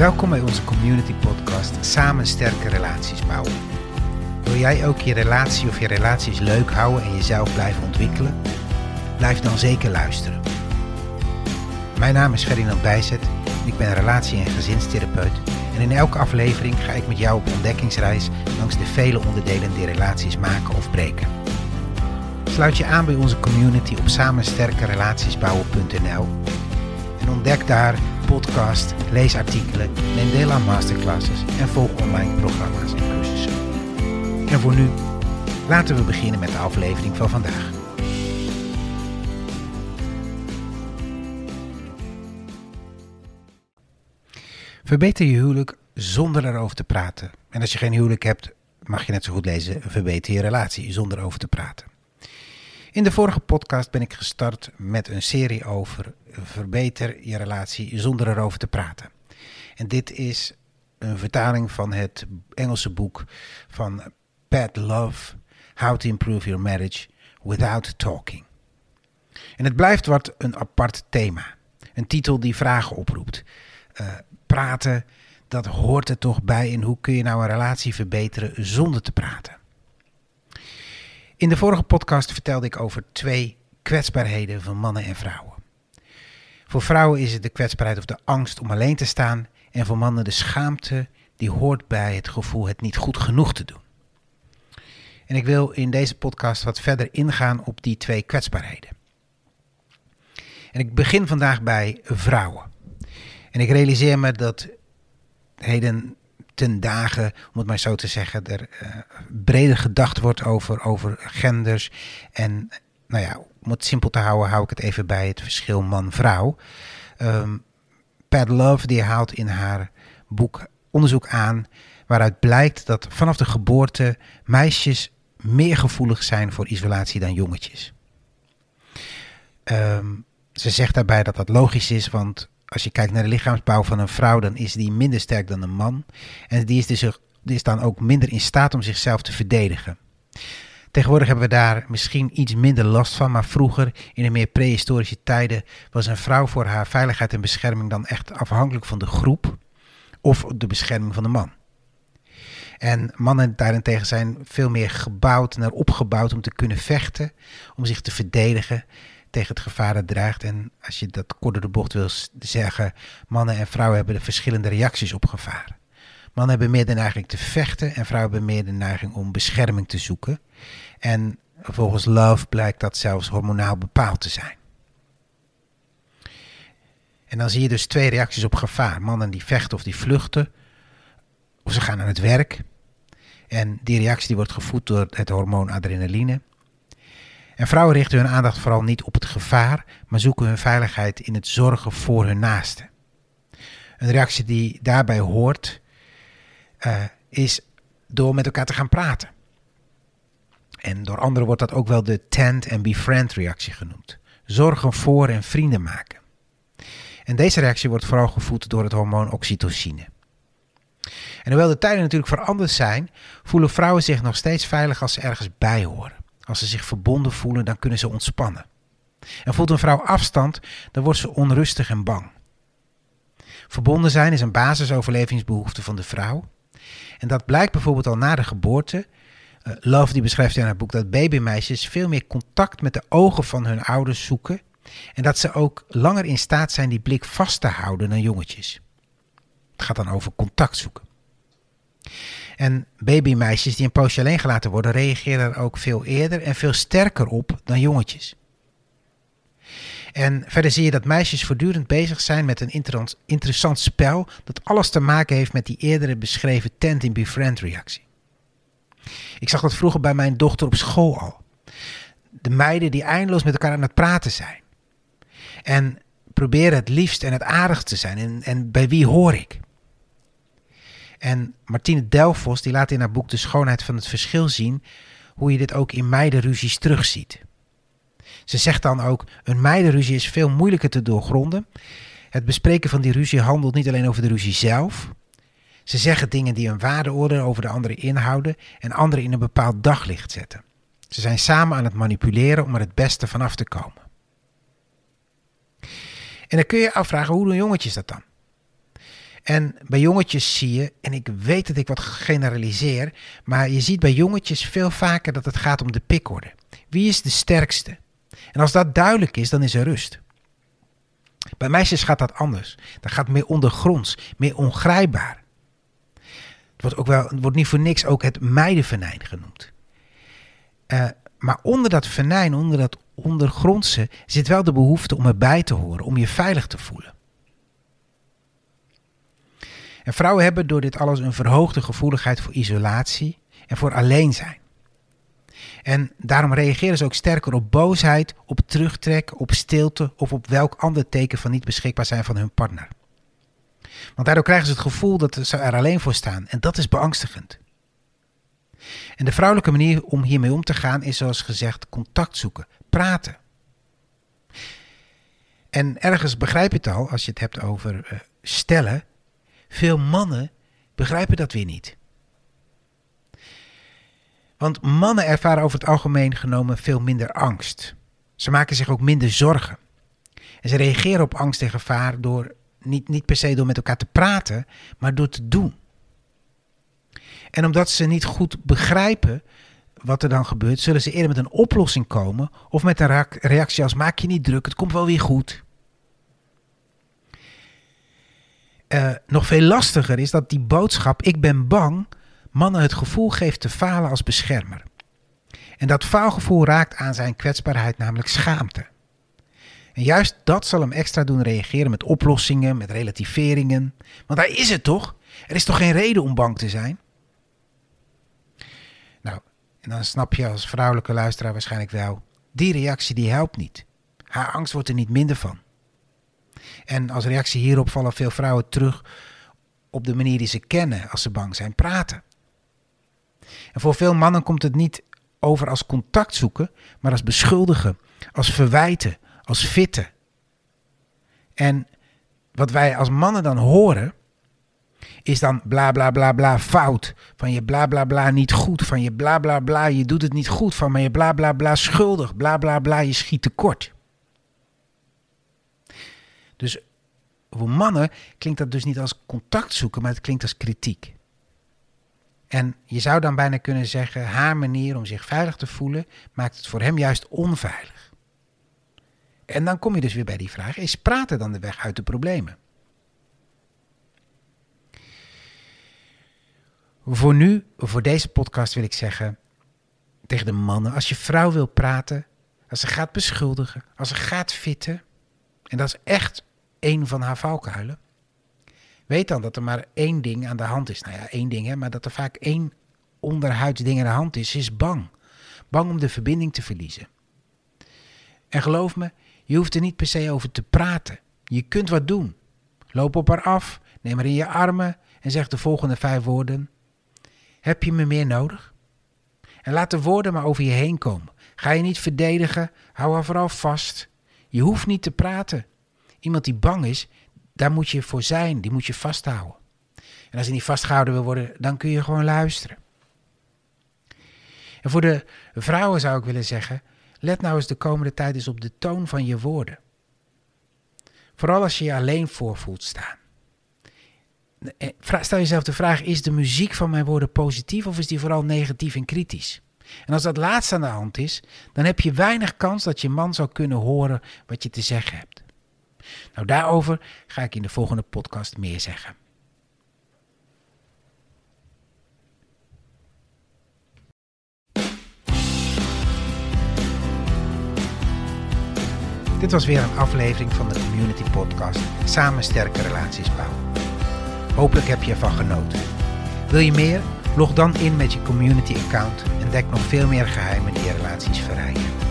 Welkom bij onze community podcast Samen sterke relaties bouwen. Wil jij ook je relatie of je relaties leuk houden en jezelf blijven ontwikkelen? Blijf dan zeker luisteren. Mijn naam is Ferdinand Bijzet. Ik ben relatie- en gezinstherapeut. En in elke aflevering ga ik met jou op ontdekkingsreis langs de vele onderdelen die relaties maken of breken. Sluit je aan bij onze community op samensterkerelatiesbouwen.nl en ontdek daar podcast, lees artikelen, neem deel aan masterclasses en volg online programma's en cursussen. En voor nu, laten we beginnen met de aflevering van vandaag. Verbeter je huwelijk zonder erover te praten. En als je geen huwelijk hebt, mag je net zo goed lezen: Verbeter je relatie zonder erover te praten. In de vorige podcast ben ik gestart met een serie over verbeter je relatie zonder erover te praten. En dit is een vertaling van het Engelse boek van Pat Love, How to Improve Your Marriage Without Talking. En het blijft wat een apart thema. Een titel die vragen oproept. Uh, praten, dat hoort er toch bij. En hoe kun je nou een relatie verbeteren zonder te praten? In de vorige podcast vertelde ik over twee kwetsbaarheden van mannen en vrouwen. Voor vrouwen is het de kwetsbaarheid of de angst om alleen te staan en voor mannen de schaamte die hoort bij het gevoel het niet goed genoeg te doen. En ik wil in deze podcast wat verder ingaan op die twee kwetsbaarheden. En ik begin vandaag bij vrouwen. En ik realiseer me dat heden ten dagen, om het maar zo te zeggen, er uh, breder gedacht wordt over, over genders. En nou ja, om het simpel te houden, hou ik het even bij het verschil man-vrouw. Um, Pat Love die haalt in haar boek onderzoek aan waaruit blijkt dat vanaf de geboorte meisjes meer gevoelig zijn voor isolatie dan jongetjes. Um, ze zegt daarbij dat dat logisch is, want als je kijkt naar de lichaamsbouw van een vrouw, dan is die minder sterk dan een man. En die is, dus, die is dan ook minder in staat om zichzelf te verdedigen. Tegenwoordig hebben we daar misschien iets minder last van, maar vroeger, in de meer prehistorische tijden, was een vrouw voor haar veiligheid en bescherming dan echt afhankelijk van de groep of de bescherming van de man. En mannen daarentegen zijn veel meer gebouwd naar opgebouwd om te kunnen vechten, om zich te verdedigen tegen het gevaar dreigt. En als je dat kort de bocht wil zeggen, mannen en vrouwen hebben de verschillende reacties op gevaar. Mannen hebben meer de neiging te vechten en vrouwen hebben meer de neiging om bescherming te zoeken. En volgens Love blijkt dat zelfs hormonaal bepaald te zijn. En dan zie je dus twee reacties op gevaar. Mannen die vechten of die vluchten, of ze gaan aan het werk. En die reactie die wordt gevoed door het hormoon adrenaline. En vrouwen richten hun aandacht vooral niet op het gevaar, maar zoeken hun veiligheid in het zorgen voor hun naasten. Een reactie die daarbij hoort, uh, is door met elkaar te gaan praten. En door anderen wordt dat ook wel de tent and befriend reactie genoemd. Zorgen voor en vrienden maken. En deze reactie wordt vooral gevoed door het hormoon oxytocine. En hoewel de tijden natuurlijk veranderd zijn, voelen vrouwen zich nog steeds veilig als ze ergens bij horen. Als ze zich verbonden voelen, dan kunnen ze ontspannen. En voelt een vrouw afstand, dan wordt ze onrustig en bang. Verbonden zijn is een basisoverlevingsbehoefte van de vrouw. En dat blijkt bijvoorbeeld al na de geboorte. Uh, Love die beschrijft in haar boek dat babymeisjes veel meer contact met de ogen van hun ouders zoeken. En dat ze ook langer in staat zijn die blik vast te houden dan jongetjes. Het gaat dan over contact zoeken. En babymeisjes die een poosje alleen gelaten worden, reageren er ook veel eerder en veel sterker op dan jongetjes. En verder zie je dat meisjes voortdurend bezig zijn met een interessant spel dat alles te maken heeft met die eerdere beschreven tent in befriend reactie. Ik zag dat vroeger bij mijn dochter op school al. De meiden die eindeloos met elkaar aan het praten zijn. En proberen het liefst en het aardig te zijn. En, en bij wie hoor ik? En Martine Delfos die laat in haar boek De schoonheid van het verschil zien hoe je dit ook in meidenruzies terugziet. Ze zegt dan ook: een meidenruzie is veel moeilijker te doorgronden. Het bespreken van die ruzie handelt niet alleen over de ruzie zelf. Ze zeggen dingen die een waardeoordeel over de andere inhouden en anderen in een bepaald daglicht zetten. Ze zijn samen aan het manipuleren om er het beste vanaf te komen. En dan kun je afvragen: hoe doen jongetjes dat dan? En bij jongetjes zie je, en ik weet dat ik wat generaliseer, maar je ziet bij jongetjes veel vaker dat het gaat om de pikorde. Wie is de sterkste? En als dat duidelijk is, dan is er rust. Bij meisjes gaat dat anders. Dat gaat meer ondergronds, meer ongrijpbaar. Het wordt, ook wel, het wordt niet voor niks ook het meidenvenijn genoemd. Uh, maar onder dat venijn, onder dat ondergrondse, zit wel de behoefte om erbij te horen, om je veilig te voelen. En vrouwen hebben door dit alles een verhoogde gevoeligheid voor isolatie en voor alleen zijn. En daarom reageren ze ook sterker op boosheid, op terugtrek, op stilte of op welk ander teken van niet beschikbaar zijn van hun partner. Want daardoor krijgen ze het gevoel dat ze er alleen voor staan en dat is beangstigend. En de vrouwelijke manier om hiermee om te gaan is zoals gezegd contact zoeken, praten. En ergens begrijp je het al als je het hebt over uh, stellen. Veel mannen begrijpen dat weer niet. Want mannen ervaren over het algemeen genomen veel minder angst. Ze maken zich ook minder zorgen. En ze reageren op angst en gevaar door niet, niet per se door met elkaar te praten, maar door te doen. En omdat ze niet goed begrijpen wat er dan gebeurt, zullen ze eerder met een oplossing komen of met een reactie als maak je niet druk, het komt wel weer goed. Uh, nog veel lastiger is dat die boodschap ik ben bang mannen het gevoel geeft te falen als beschermer. En dat faalgevoel raakt aan zijn kwetsbaarheid, namelijk schaamte. En juist dat zal hem extra doen reageren met oplossingen, met relativeringen. Want daar is het toch? Er is toch geen reden om bang te zijn? Nou, en dan snap je als vrouwelijke luisteraar waarschijnlijk wel, die reactie die helpt niet. Haar angst wordt er niet minder van. En als reactie hierop vallen veel vrouwen terug op de manier die ze kennen als ze bang zijn, praten. En voor veel mannen komt het niet over als contact zoeken, maar als beschuldigen, als verwijten, als fitten. En wat wij als mannen dan horen, is dan bla bla bla bla fout. Van je bla bla bla niet goed. Van je bla bla bla je doet het niet goed. Van je bla bla bla schuldig. Bla bla bla je schiet tekort. Dus voor mannen klinkt dat dus niet als contact zoeken, maar het klinkt als kritiek. En je zou dan bijna kunnen zeggen, haar manier om zich veilig te voelen maakt het voor hem juist onveilig. En dan kom je dus weer bij die vraag, is praten dan de weg uit de problemen? Voor nu, voor deze podcast wil ik zeggen tegen de mannen, als je vrouw wil praten, als ze gaat beschuldigen, als ze gaat fitten, en dat is echt een van haar valkuilen, weet dan dat er maar één ding aan de hand is. Nou ja, één ding, hè, maar dat er vaak één onderhuids ding aan de hand is, is bang. Bang om de verbinding te verliezen. En geloof me, je hoeft er niet per se over te praten. Je kunt wat doen. Loop op haar af, neem haar in je armen en zeg de volgende vijf woorden. Heb je me meer nodig? En laat de woorden maar over je heen komen. Ga je niet verdedigen, hou haar vooral vast. Je hoeft niet te praten. Iemand die bang is, daar moet je voor zijn, die moet je vasthouden. En als je niet vastgehouden wil worden, dan kun je gewoon luisteren. En voor de vrouwen zou ik willen zeggen, let nou eens de komende tijd eens op de toon van je woorden. Vooral als je je alleen voor voelt staan. Eh, stel jezelf de vraag, is de muziek van mijn woorden positief of is die vooral negatief en kritisch? En als dat laatste aan de hand is, dan heb je weinig kans dat je man zou kunnen horen wat je te zeggen hebt. Nou, daarover ga ik in de volgende podcast meer zeggen. Dit was weer een aflevering van de Community Podcast Samen sterke relaties bouwen. Hopelijk heb je ervan genoten. Wil je meer? Log dan in met je community account en dek nog veel meer geheimen die je relaties verrijken.